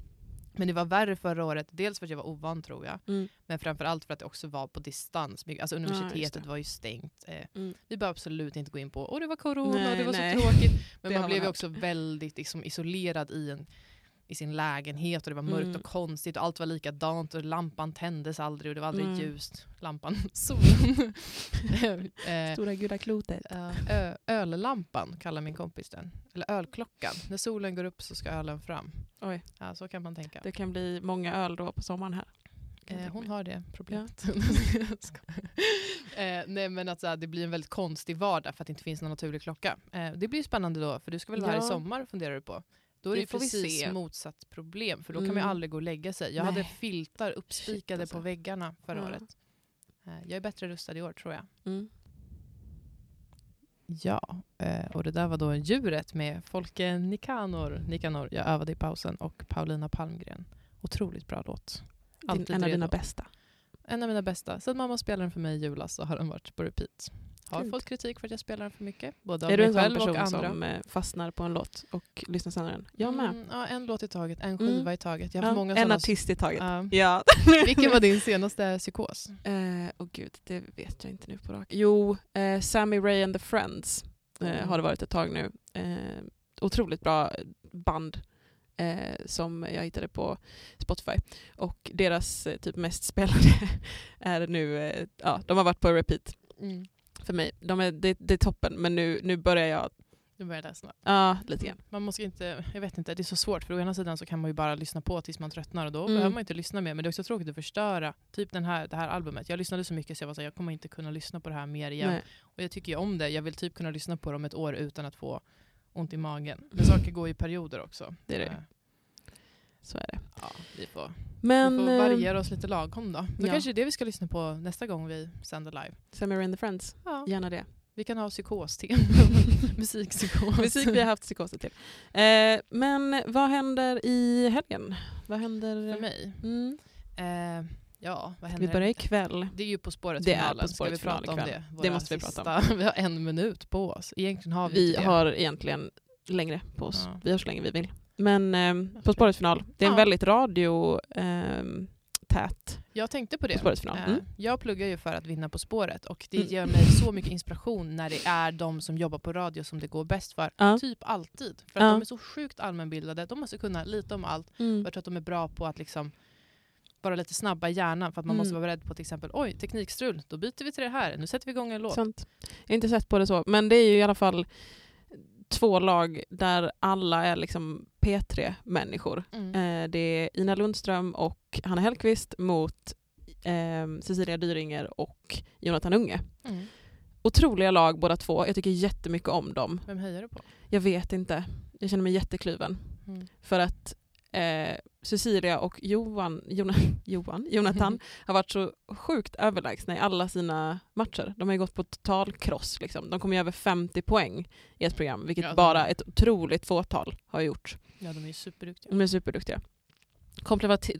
Men det var värre förra året, dels för att jag var ovan tror jag, Mm. men framförallt för att det också var på distans. Alltså universitetet det. var ju stängt. Eh, Mm. Vi behöver absolut inte gå in på och det var corona Nej, det var nej. så tråkigt. Men man man blev ju också väldigt liksom, isolerad i, en, i sin lägenhet och det var mörkt Mm. och konstigt och allt var likadant och lampan tändes aldrig och det var aldrig Mm. ljust. Lampan, solen. eh, Stora gula klotet. Ja, ö- öllampan kallar min kompis den. Eller ölklockan. När solen går upp så ska ölen fram. Oj. Ja, så kan man tänka. Det kan bli många öl då på sommaren här. Eh, hon har det problemet. Skojar. eh, nej men att så här, det blir en väldigt konstig vardag för att det inte finns någon naturlig klocka. Eh, det blir spännande då, för du ska väl vara här i Ja. sommar funderar du på. Då är Det det, precis motsatt problem, för då kan man Mm. ju aldrig gå och lägga sig. Jag hade Nej. filtar uppspikade alltså. på väggarna förra Ja. året. Eh, jag är bättre rustad i år tror jag. Mm. Ja, eh, och det där var då djuret med Folke Nikanor. Nikanor, jag övade i pausen, och Paulina Palmgren. Otroligt bra låt. Alltid en av dina bästa. En av mina bästa. Sen mamma spelade den för mig i julas så har den varit på repeat. Har Fint. fått kritik för att jag spelar den för mycket. Både av Är du en sån person andra. som eh, fastnar på en låt och lyssnar senare? den? Jag med. Mm, ja, en låt i taget, en skiva Mm. i taget. Jag har Ja, många en artist i taget. Ja. Ja. Vilken var din senaste psykos? Eh, oh gud, det vet jag inte nu på rak. Jo, eh, Sammy Ray and the Friends Mm. har det varit ett tag nu. Otroligt bra band eh, som jag hittade på Spotify. Och deras eh, typ mest spelade är nu, eh, ja, de har varit på repeat Mm. För mig. De är, det, det är toppen, men nu, nu börjar jag, Nu börjar läsa. ja lite grann. Man måste inte, jag vet inte, det är så svårt för å ena sidan så kan man ju bara lyssna på tills man tröttnar och då Mm. behöver man inte lyssna mer men det är också tråkigt att förstöra typ den här, det här albumet. Jag lyssnade så mycket så jag var så här, jag kommer inte kunna lyssna på det här mer igen. Nej. Och jag tycker ju om det, jag vill typ kunna lyssna på dem ett år utan att få ont i magen. Men saker går i perioder också. Det är det. Eh, Så är det. Ja, vi får, Men vi får eh, variera oss lite lagom då. Då ja. kanske det är det vi ska lyssna på nästa gång vi sänder live. Sammy Ray and the Friends, Ja, gärna det. vi kan ha psykos-tema. Musikpsykos. Musik vi har haft psykoser till. Eh, men vad händer i helgen? Vad händer? För mig. Mm. Eh, ja, vad Vi händer? börjar ikväll. Det är ju På spåret Det är finalen. På spåret Ska vi prata om det? Det Våra måste vi prata sista- vi har en minut på oss. Egentligen har vi, Vi det. har egentligen längre på oss. Ja. Vi har så länge vi vill. Men eh, På spåret final, det är en Ja. väldigt radio ehm, tät Jag tänkte på det. På. Eh, Mm. Jag pluggar ju för att vinna På spåret och det Mm. ger mig så mycket inspiration när det är de som jobbar på radio som det går bäst för. Ja. Typ alltid. För att Ja. de är så sjukt allmänbildade. De måste kunna lite om allt. Mm. Jag tror att de är bra på att liksom vara lite snabba i hjärnan för att man Mm. måste vara beredd på till exempel oj, teknikstrul, då byter vi till det här. Nu sätter vi igång en låt. Sant. Jag har inte sett på det så, men det är ju i alla fall två lag där alla är liksom P3-människor. Mm. Eh, det är Ina Lundström och Hanna Hellquist mot eh, Cecilia Dyringer och Jonathan Unge. Mm. Otroliga lag båda två. Jag tycker jättemycket om dem. Vem hejar du på? Jag vet inte. Jag känner mig jättekluven. Mm. För att eh, Cecilia och Johan, Jona, Johan, Jonathan har varit så sjukt överlägsna i alla sina matcher. De har ju gått på total kross. Liksom. De kommer ju över 50 poäng i ett program, vilket Ja, bara ett otroligt fåtal har gjort. Ja, de är superduktiga. De är superduktiga.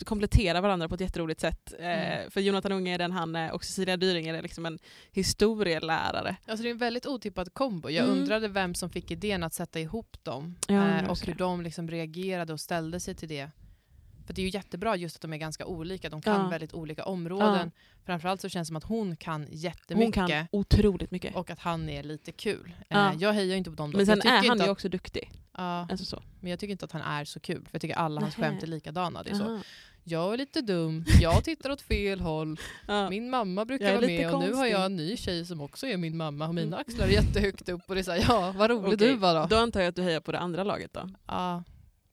Kompletterar varandra på ett jätteroligt sätt. Eh, Mm. för Jonathan Unge är den han är och Cecilia Dyringer är liksom en historielärare. Alltså det är en väldigt otippad kombo. Jag Mm. undrade vem som fick idén att sätta ihop dem Ja, eh, och hur det. de liksom reagerade och ställde sig till det. För det är ju jättebra just att de är ganska olika. De kan Ja. väldigt olika områden. Framförallt så känns det som att hon kan jättemycket Hon kan otroligt mycket. och att han är lite kul. Ja. Eh, jag hejar inte på dem. Då, men sen är han ju att, också duktig. ja, Alltså så. men jag tycker inte att han är så kul. För jag tycker alla hans Nähä. skämt är likadana. Det är så. Jag är lite dum, jag tittar åt fel håll, Ja. min mamma brukar vara med och nu har konstig. jag en ny tjej som också är min mamma och mina Mm. axlar är jättehögt upp och det är så här, ja vad rolig Okej, du var då. Då antar jag att du hejar på det andra laget då? Ja,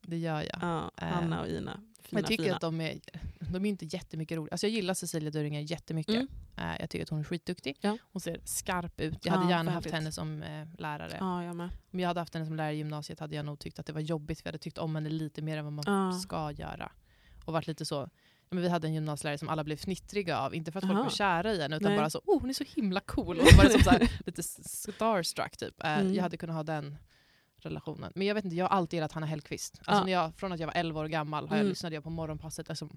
det gör jag. Ja, Eh, Hanna och Ina. Fina, jag tycker fina. att de är, de är inte jättemycket roliga. Alltså jag gillar Cecilia Dyringer jättemycket. Mm. Eh, jag tycker att hon är skitduktig. Ja. Hon ser skarp ut. Jag hade Ja, gärna haft henne som eh, lärare. Ja, jag med. Om jag hade haft henne som lärare i gymnasiet hade jag nog tyckt att det var jobbigt jag hade tyckt om henne lite mer än vad man ska göra. Och varit lite så men vi hade en gymnasielärare som alla blev fnittriga av. Inte för att folk Aha. var kära i henne utan Nej. bara så oh hon är så himla cool. Och var det som så här, lite starstruck typ. Eh, Mm. Jag hade kunnat ha den relationen. Men jag vet inte, jag har alltid gillat Hanna Hellquist. Alltså Ja. när jag, från att jag var 11 år gammal har jag Mm. lyssnade jag på morgonpasset alltså,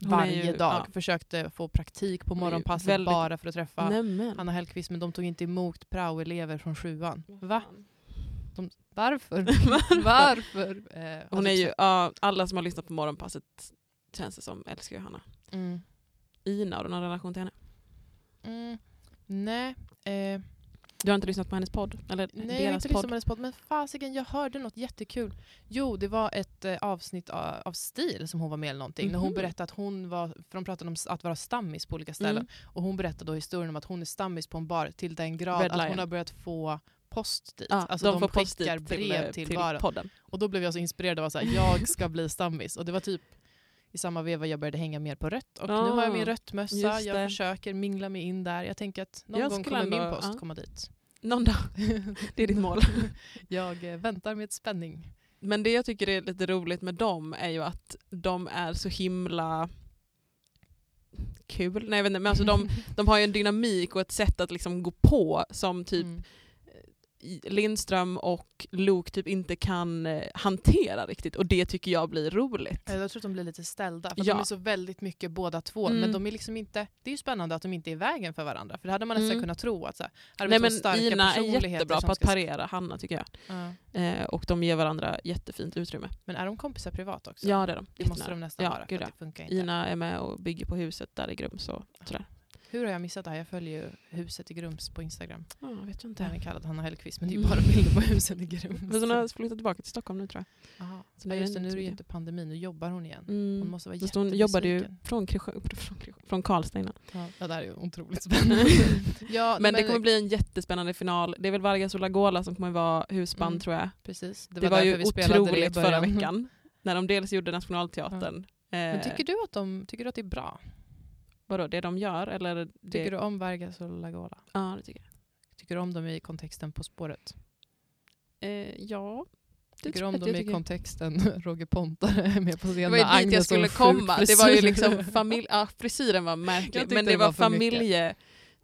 varje ju- dag. ja. Försökte få praktik på morgonpasset väldigt- bara för att träffa Nämen. Hanna Hellquist men de tog inte emot praoelever från sjuan. Va? De, varför? varför? Eh, Hon alltså, är ju, ja, alla som har lyssnat på Morgonpasset känns det som älskar ju Hanna. Mm. Ina, har du någon relation till henne? Mm. Nej, eh, Du har inte lyssnat på hennes podd? Eller nej jag har inte podd? lyssnat på hennes podd men fasiken jag hörde något jättekul. Jo det var ett eh, avsnitt av, av Stil som hon var med eller någonting. När hon Mhm. berättade att hon var, för de pratade om att vara stammis på olika ställen. Mm. Och hon berättade då historien om att hon är stammis på en bar till den grad Red att hon Lion. har börjat få post dit. Ja, alltså de, de, skickar brev till, till, till baren. podden. Och då blev jag så inspirerad av att jag ska bli stammis. Och det var typ i samma veva jag började hänga mer på rött. Och nu har jag min Ah, röttmössa, just jag försöker mingla mig in där. Jag tänker att någon Jag gång kommer min ändå- post ja. komma dit. Någon dag. Det är ditt mål. jag eh, väntar med spänning. Men det jag tycker är lite roligt med dem är ju att de är så himla kul. Nej, jag vet inte, men alltså de, de har ju en dynamik och ett sätt att liksom gå på som typ Mm. Lindström och Luke typ inte kan eh, hantera riktigt och det tycker jag blir roligt. Eh, Jag tror att de blir lite ställda. För Ja. De är så väldigt mycket båda två. Mm. Men de är liksom inte, det är ju spännande att de inte är i vägen för varandra. För det hade man nästan Mm. kunnat tro. Att så här, Nej men starka Ina är jättebra på att parera Hanna tycker jag. Ja. Eh, och de ger varandra jättefint utrymme. Men är de kompisar privat också? Ja det är de. det måste de nästan Ja, vara. Gud, ja. Ina är med och bygger på huset där i Grums och sådär. Hur har jag missat det här? Jag följer ju huset i Grums på Instagram. Ja, jag vet jag inte. kallad Hanna Hellquist men det är ju Mm. bara bilder på huset i Grums. Men hon har flyttat tillbaka till Stockholm nu tror jag. Aha. Så Ja, det just det, nu är det ju inte pandemi, nu jobbar hon igen. Mm. Hon måste vara Fast hon jobbade ju från, från, från Karlstad innan. Ja, det där är ju otroligt spännande. ja, Men det kommer bli en jättespännande final. Det är väl Vargas och Lagola som kommer vara husband Mm. tror jag. Precis. Det, var, därför ju vi det otroligt förra veckan. När de dels gjorde Nationalteatern. Men Eh, tycker du att, de, tycker du att det är bra? Vadå, det de gör? Eller det, Tycker du om Vargas och Lagola? Ja, det tycker Tycker du om dem i kontexten På spåret? jag. Eh, ja, Tycker du om jag dem jag i kontexten Roger Pontare med på scenen? Det var ju dit jag skulle komma. Det var ju liksom familj... Ja, frisyren var Jag märklig. Men det, det var, var mycket. familje...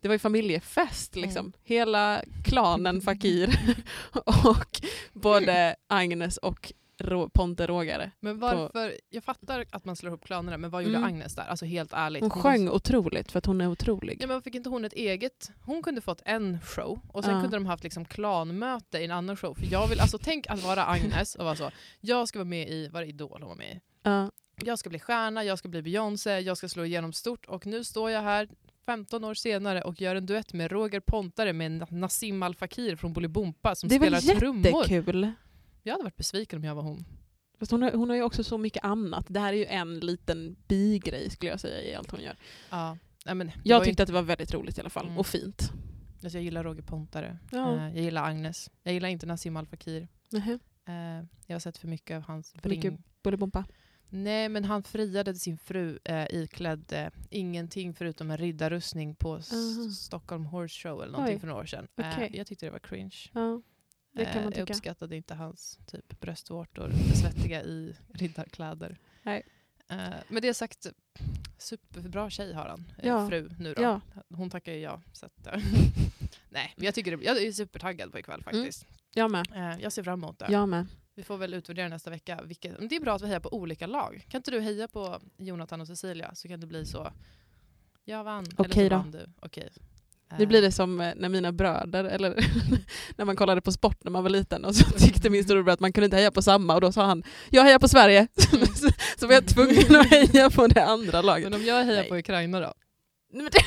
Det var ju familjefest liksom. Mm. Hela klanen Fakir och både Agnes och Ro- Ponte Rågare. Men varför, jag fattar att man slår ihop klanerna, men vad gjorde Mm. Agnes där? Alltså helt ärligt. Hon sjöng otroligt för att hon är otrolig. Ja, men fick inte hon ett eget... Hon kunde fått en show och sen Ja. kunde de haft liksom klanmöte i en annan show. För jag vill, alltså tänk att vara Agnes och vara så, jag ska vara med i, vad är det, Idol hon var med i? Ja. Jag ska bli stjärna, jag ska bli Beyoncé, jag ska slå igenom stort och nu står jag här 15 år senare och gör en duett med Roger Pontare med Nassim Al Fakir från Bolibompa som Det spelar trummor. jättekul. Jag hade varit besviken om jag var hon. Fast hon, har, hon har ju också så mycket annat. Det här är ju en liten bigrej skulle jag säga i allt hon gör. Ja. Nej, men Jag tyckte att det var väldigt roligt i alla fall. Mm. Och fint. Alltså jag gillar Roger Pontare. Ja. Eh, jag gillar Agnes. Jag gillar inte Nassim Al Fakir. Nähä. Eh, jag har sett för mycket av hans För mycket bring. Bolibompa. Nej, men han friade sin fru eh, iklädd eh, ingenting förutom en riddarrustning på S- Aha. Stockholm Horse Show eller någonting Oj. för några år sedan. Eh, Okej. jag tyckte det var cringe. Ja, det kan Eh, man jag tycka. uppskattade inte hans typ bröstvårtor svettiga i riddarkläder. Nej. Eh, med det sagt, superbra tjej har han. eh, Ja. Fru nu då. Ja. Hon tackar ju ja. Så att, eh, nej, men jag, tycker det, jag är supertaggad på ikväll faktiskt. Jag med. Eh, jag ser fram emot det. Jag med. Vi får väl utvärdera nästa vecka. Vilket, det är bra att vi hejar på olika lag. Kan inte du heja på Jonathan och Cecilia så kan det bli så. Jag vann. eller Okej så då. vann du. Nu Eh, blir det som eh, när mina bröder, eller när man kollade på sport när man var liten och så tyckte min storebror att man kunde inte heja på samma och då sa han jag hejar på Sverige. så, var jag tvungen att heja på det andra laget. Men om jag hejar Nej. på Ukraina då? Okej,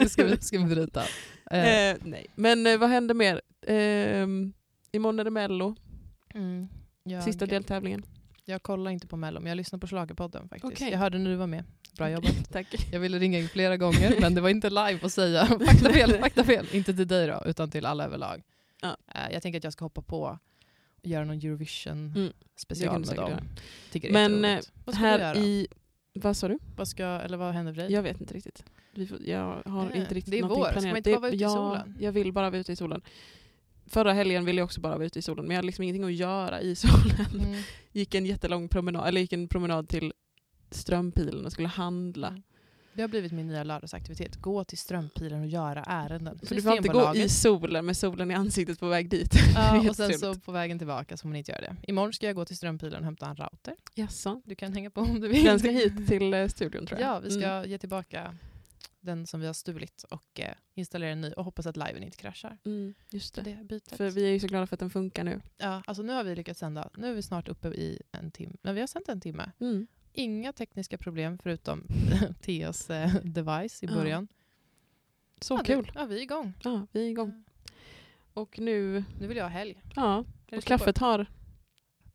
ska, vi, ska vi bryta? Eh, eh, nej. Men eh, vad händer mer? Eh, imorgon är det Mello, mm, jag, sista deltävlingen. Jag kollar inte på Mello, men jag lyssnar på Schlagerpodden faktiskt. Okej. Jag hörde när du var med. Bra jobbat. Tack. Jag ville ringa in flera gånger, men det var inte live att säga faktafel, faktafel. Inte till dig då, utan till alla överlag. Ja. Eh, jag tänker att jag ska hoppa på och göra någon Eurovision Mm, special med dem. Tycker Men, du Här i... Vad sa du? Vad, ska, eller vad händer för dig? Jag vet inte riktigt. Vi får, jag har Nej, inte riktigt det är vår. Ska man inte bara vara ute i solen? Jag vill bara vara ute i solen. Förra helgen ville jag också bara vara ute i solen men jag hade liksom ingenting att göra i solen. Mm. Gick en jättelång promenad, eller gick en promenad till strömpilen och skulle handla. Mm. Det har blivit min nya lördagsaktivitet. Gå till strömpilen och göra ärenden. För du får inte gå i solen med solen i ansiktet på väg dit. Ja, och sen så på vägen tillbaka så får man inte göra det. Imorgon ska jag gå till strömpilen och hämta en router. Jaså? Du kan hänga på om du vill. Den ska hit till eh, studion tror jag. Ja, vi ska Mm. ge tillbaka den som vi har stulit och eh, installera en ny och hoppas att liven inte kraschar. Mm, just det. det bytet. För vi är ju så glada för att den funkar nu. Ja, alltså nu har vi lyckats sända. Nu är vi snart uppe i en timme. Men vi har sänt en timme. Mm. Inga tekniska problem förutom Theas eh, device i Ja. början. Så ja, kul. Det, ja, vi är igång. Ja, vi är igång. Och nu, Nu vill jag ha helg. ja, och kaffet har, på?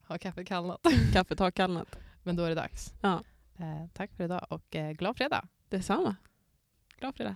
Har kaffet kallnat? kaffet har kallnat. Men då är det dags. Ja. Eh, tack för idag och eh, glad fredag. Detsamma. Glad fredag.